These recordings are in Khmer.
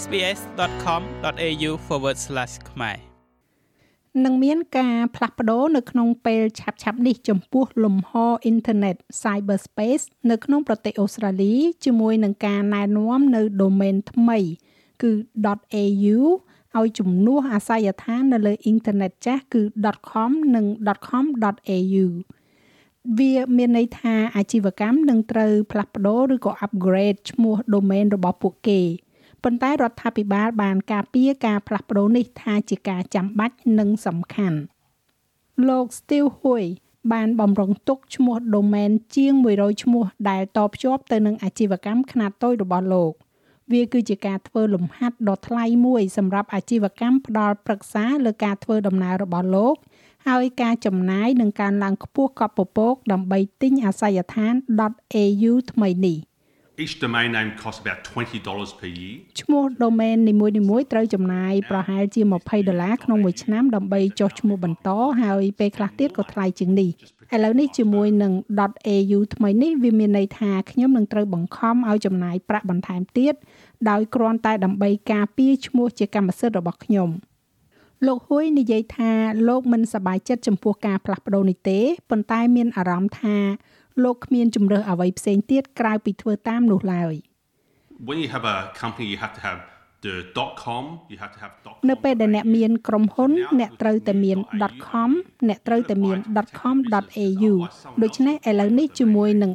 sbs.com.au/ ខ្មែរនឹងមានការផ្លាស់ប្ដូរនៅក្នុងពេលឆាប់ឆាប់នេះចំពោះលំហអ៊ីនធឺណិត Cyberspace នៅក្នុងប្រទេសអូស្ត្រាលីជាមួយនឹងការណែនាំនៅ domain ថ្មី គឺ .au ឲ្យជំនួសអាសយដ្ឋាននៅលើអ៊ីនធឺណិតចាស់គឺ .com និង .com.au វាមានន័យថាអាជីវកម្មនឹងត្រូវផ្លាស់ប្ដូរឬក៏ upgrade ឈ្មោះ domain របស់ពួកគេ ប៉ុន្តែរដ្ឋាភិបាលបានការពារការផ្លាស់ប្ដូរនេះថាជាការចាំបាច់និងសំខាន់លោក Steve Hui បានបំរុងទុកឈ្មោះ domain ជាង100ឈ្មោះដែលតភ្ជាប់ទៅនឹងអាជីវកម្មខ្នាតតូចរបស់លោកវាគឺជាការធ្វើលំហាត់ដ៏ថ្លៃមួយសម្រាប់អាជីវកម្មផ្ដល់ប្រឹក្សាលើការធ្វើដំណើររបស់លោកហើយការចំណាយនឹងការឡើងខ្ពស់កប់ពពកដើម្បីទិញអាសយដ្ឋាន .au ថ្មីនេះ។ Each domain name costs about $20 per year. ឈ្មោះ domain នីមួយៗត្រូវចំណាយប្រហែលជា20ដុល្លារក្នុងមួយឆ្នាំដើម្បីចុះឈ្មោះបន្តហើយពេលខ្លះទៀតក៏ថ្លៃជាងនេះឥឡូវនេះជាមួយនឹង .au ថ្មីនេះវាមានន័យថាខ្ញុំនឹងត្រូវបង្ខំឲ្យចំណាយប្រាក់បន្ថែមទៀតដោយគ្រាន់តែដើម្បីការពារឈ្មោះជាកម្មសិទ្ធិរបស់ខ្ញុំលោកហ៊ួយនិយាយថាលោកមិនសប្បាយចិត្តចំពោះការផ្លាស់ប្ដូរនេះទេប៉ុន្តែមានអារម្មណ៍ថា លោកគ្មានជំរើសអ្វីផ្សេងទៀតក្រៅពីធ្វើតាមនោះឡើយ When you have a company you have to have the .com you have to have .com នៅពេលដែលអ្នកមានក្រុមហ៊ុន អ្នកត្រូវតែមាន .com អ្នកត្រូវតែមាន .com.au ដូច្នេះឥឡូវនេះជាមួយនឹង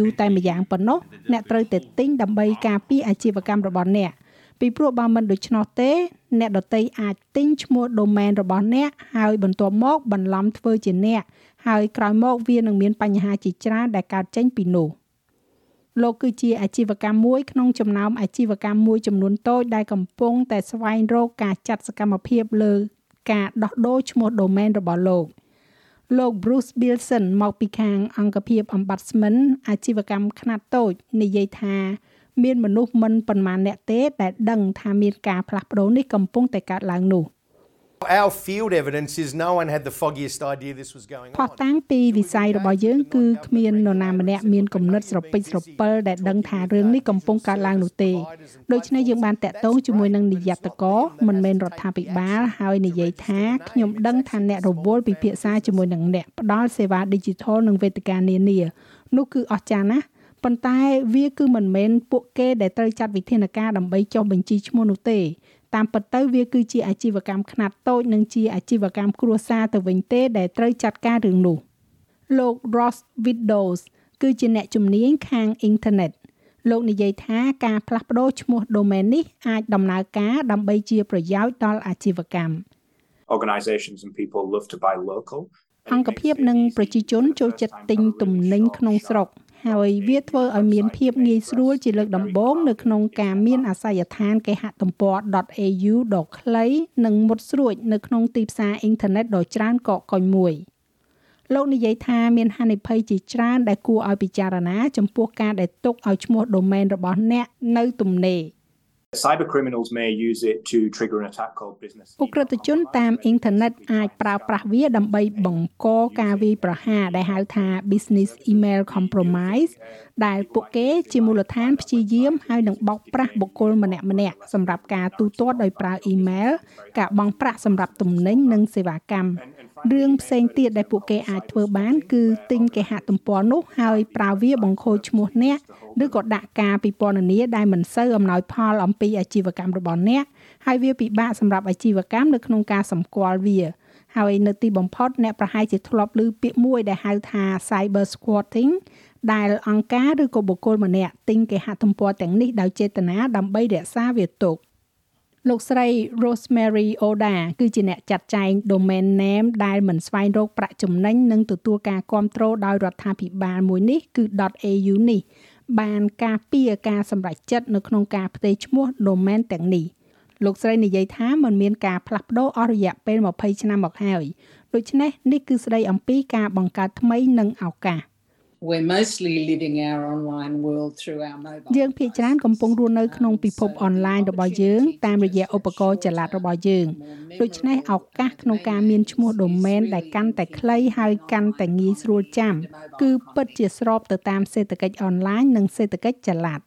.au តែម្យ៉ាងប៉ុណ្ណោះអ្នកត្រូវតែទិញដើម្បីការពារអាជីវកម្មរបស់អ្នក ពីព្រោះបើមិនដូច្នោះទេ អ្នកដតីអាចទិញឈ្មោះ domain របស់អ្នកហើយបន្ទាប់មកបន្លំធ្វើជាអ្នកហើយក្រោយមកវានឹងមានបញ្ហាជាច្រើនដែលកើតចេញពីនោះលោកគឺជាអាជីវកម្មមួយក្នុងចំណោមអាជីវកម្មមួយចំនួនតូចដែលកំពុងតែស្វែងរកការចាត់សកម្មភាពលើការដោះដូរឈ្មោះ domain របស់លោកលោក Bruce Bilson មកពីខាងអង្គភាព Ombudsman អាជីវកម្មខ្នាតតូចនិយាយថា មានមនុស្សមិនប៉ុន្មានអ្នកទេដែលដឹងថាមានការផ្លាស់ប្ដូរនេះកំពុងតែកើតឡើងនោះ។ Our field evidence is no one had the foggiest idea this was going on. ផុសតាំងពីវិស័យរបស់យើងគឺគ្មាននរណាម្នាក់មានគំនិតស្រពេចស្រពិលដែលដឹងថារឿងនេះកំពុងកើតឡើងនោះទេដូច្នេះយើងបានតាក់ទងជាមួយនឹងនាយត្តករមិនមែនរដ្ឋាភិបាលហើយនិយាយថាខ្ញុំដឹងថាអ្នករវល់ពិភាក្សាជាមួយនឹងអ្នកផ្ដល់សេវា Digital និងវេទិកានានានោះគឺអស្ចារ្យណាស់ ប៉ុន្តែវាគឺមិនមែនពួកគេដែលត្រូវចាត់វិធានការដើម្បីចុះបញ្ជីឈ្មោះនោះទេតាមពិតទៅវាគឺជាអាជីវកម្មខ្នាតតូចនិងជាអាជីវកម្មគ្រួសារទៅវិញទេដែលត្រូវចាត់ការរឿងនោះលោក Ross Widows គឺជាអ្នកជំនាញខាងអ៊ីនធឺណិតលោកនិយាយថាការផ្លាស់ប្ដូរឈ្មោះ domain នេះអាចដំណើរការដើម្បីជាប្រយោជន៍ដល់អាជីវកម្ម organizations and people love to buy local អង្គភាពនិងប្រជាជនចូលចិត្តទិញទំនិញក្នុងស្រុក ហើយវាធ្វើឲ្យមានភាពងាយស្រួលជាលើកដំបូងនៅក្នុងការមានអាសយដ្ឋានគេហទំព័រ .au ដ៏ខ្លីនិងមុតស្រួចនៅក្នុងទីផ្សារអ៊ីនធឺណិតដ៏ច្រើនកកកុញមួយលោកនិយាយថាមានហានិភ័យជាច្រើនដែលគួរឲ្យពិចារណាចំពោះការដែលទុកឲ្យឈ្មោះ domain របស់អ្នកនៅទំនេរ Cyber criminals may use it to trigger an attack called business ឧក្រិដ្ឋជនតាមអ៊ីនធឺណិតអាចប្រើប្រាស់វាដើម្បីបង្កការវាយប្រហារដែលហៅថា business email compromise ដែលពួកគេជាមូលដ្ឋានព្យាយាមហើយនឹងបោកប្រាស់បុគ្គលម្នាក់ម្នាក់សម្រាប់ការទូទាត់ដោយប្រើអ៊ីមែលការបង់ប្រាក់សម្រាប់ទំនិញនិងសេវាកម្ម រឿងផ្សេងទៀតដែលពួកគេអាចធ្វើបាន គឺទិញគេហទំព័រនោះហើយប្រើវាបង្ខូចឈ្មោះអ្នកឬក៏ដាក់ការពិពណ៌នាដែលមិនសូវអំណោយផលអំពីអាជីវកម្មរបស់អ្នកហើយវាពិបាកសម្រាប់អាជីវកម្មនៅក្នុងការសម្គាល់វាហើយនៅទីបំផុតអ្នកប្រហែលជាធ្លាប់ឮពាក្យមួយដែលហៅថា cyber squatting ដែលអង្គការឬក៏បុគ្គលម្នាក់ទិញគេហទំព័រទាំងនេះដោយចេតនាដើម្បីរក្សាវាទុក លោកស្រី Rosemary Oda គឺជាអ្នកចាត់ចែង domain name ដែលមិនស្វែងរកប្រាក់ចំណេញនិងទទួលការគ្រប់គ្រងដោយរដ្ឋាភិបាលមួយនេះគឺ .au នេះបានការពារការសម្រេចចិត្តនៅក្នុងការផ្ទេរឈ្មោះ domain ទាំងនេះលោកស្រីនិយាយថាมันមានការផ្លាស់ប្ដូរអស់រយៈពេល20ឆ្នាំមកហើយដូច្នេះនេះគឺស្ដីអំពីការបង្កើតថ្មីនិងឱកាស we're mostly living our online world through our mobile យើងភាគច្រើនកំពុងរស់នៅក្នុងពិភពអនឡាញរបស់យើងតាមរយៈឧបករណ៍ចល័តរបស់យើងដូច្នេះឱកាសក្នុងការមានឈ្មោះ domain ដែលកាន់តែខ្លីហើយកាន់តែងាយស្រួលចាំ គឺពិតជាស្របទៅតាមសេដ្ឋកិច្ចអនឡាញនិងសេដ្ឋកិច្ចចល័ត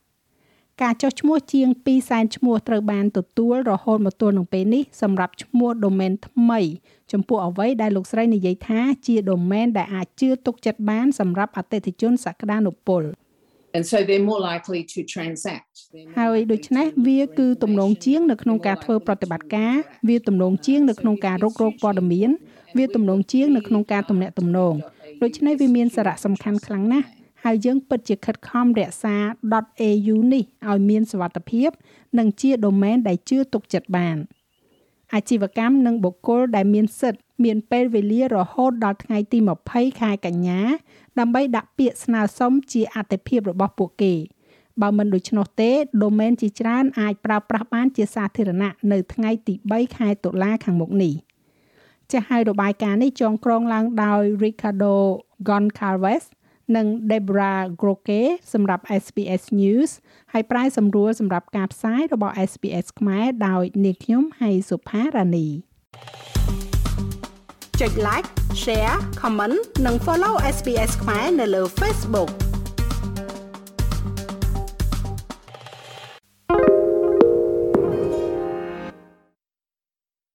ការចុះឈ្មោះជាង200,000ឈ្មោះត្រូវបានទទួលរហូតមកទល់នឹងពេលនេះសម្រាប់ឈ្មោះ domain ថ្មី ចំពោះអ្វីដែលលោកស្រីនិយាយថាជា domain ដែលអាចជឿទុកចិត្តបានសម្រាប់អតិថិជនសក្តានុពល And so they're more likely to transact. ហើយដូច្នេះវាគឺទំនងជាងនៅក្នុងការធ្វើប្រតិបត្តិការវាទំនងជាងនៅក្នុងការរករោគព័ត៌មាន វាទំនងជាងនៅក្នុងការទំនាក់ទំនងដូច្នេះវាមានសារៈសំខាន់ខ្លាំងណាស់ ហើយយើងពិតជាខិតខំរក្សា .au នេះឲ្យមានសុវត្ថិភាព និងជា domain ដែលជឿទុកចិត្តបានអាជីវកម្មនិងបុគ្គលដែលមានសិទ្ធិមានពេលវេលារហូតដល់ថ្ងៃទី20ខែកញ្ញា ដើម្បីដាក់ពាក្យស្នើសុំជាអត្ថិភាពរបស់ពួកគេបើមិនដូច្នោះទេ domain ជាច្រើនអាចប្រើប្រាស់បានជាសាធារណៈនៅថ្ងៃទី3ខែតុលាខាងមុខនេះចាស់ហើយរបាយការណ៍នេះចងក្រងឡើងដោយ Ricardo Goncalves និង Debra Groke សម្រាប់ SPS News ហើយប្រាយសម្រួលសម្រាប់ការផ្សាយរបស់ SPS ខ្មែរដោយនាងខ្ញុំហៃសុផារ៉ានីចុច like share comment និង follow SPS ខ្មែរនៅលើ Facebook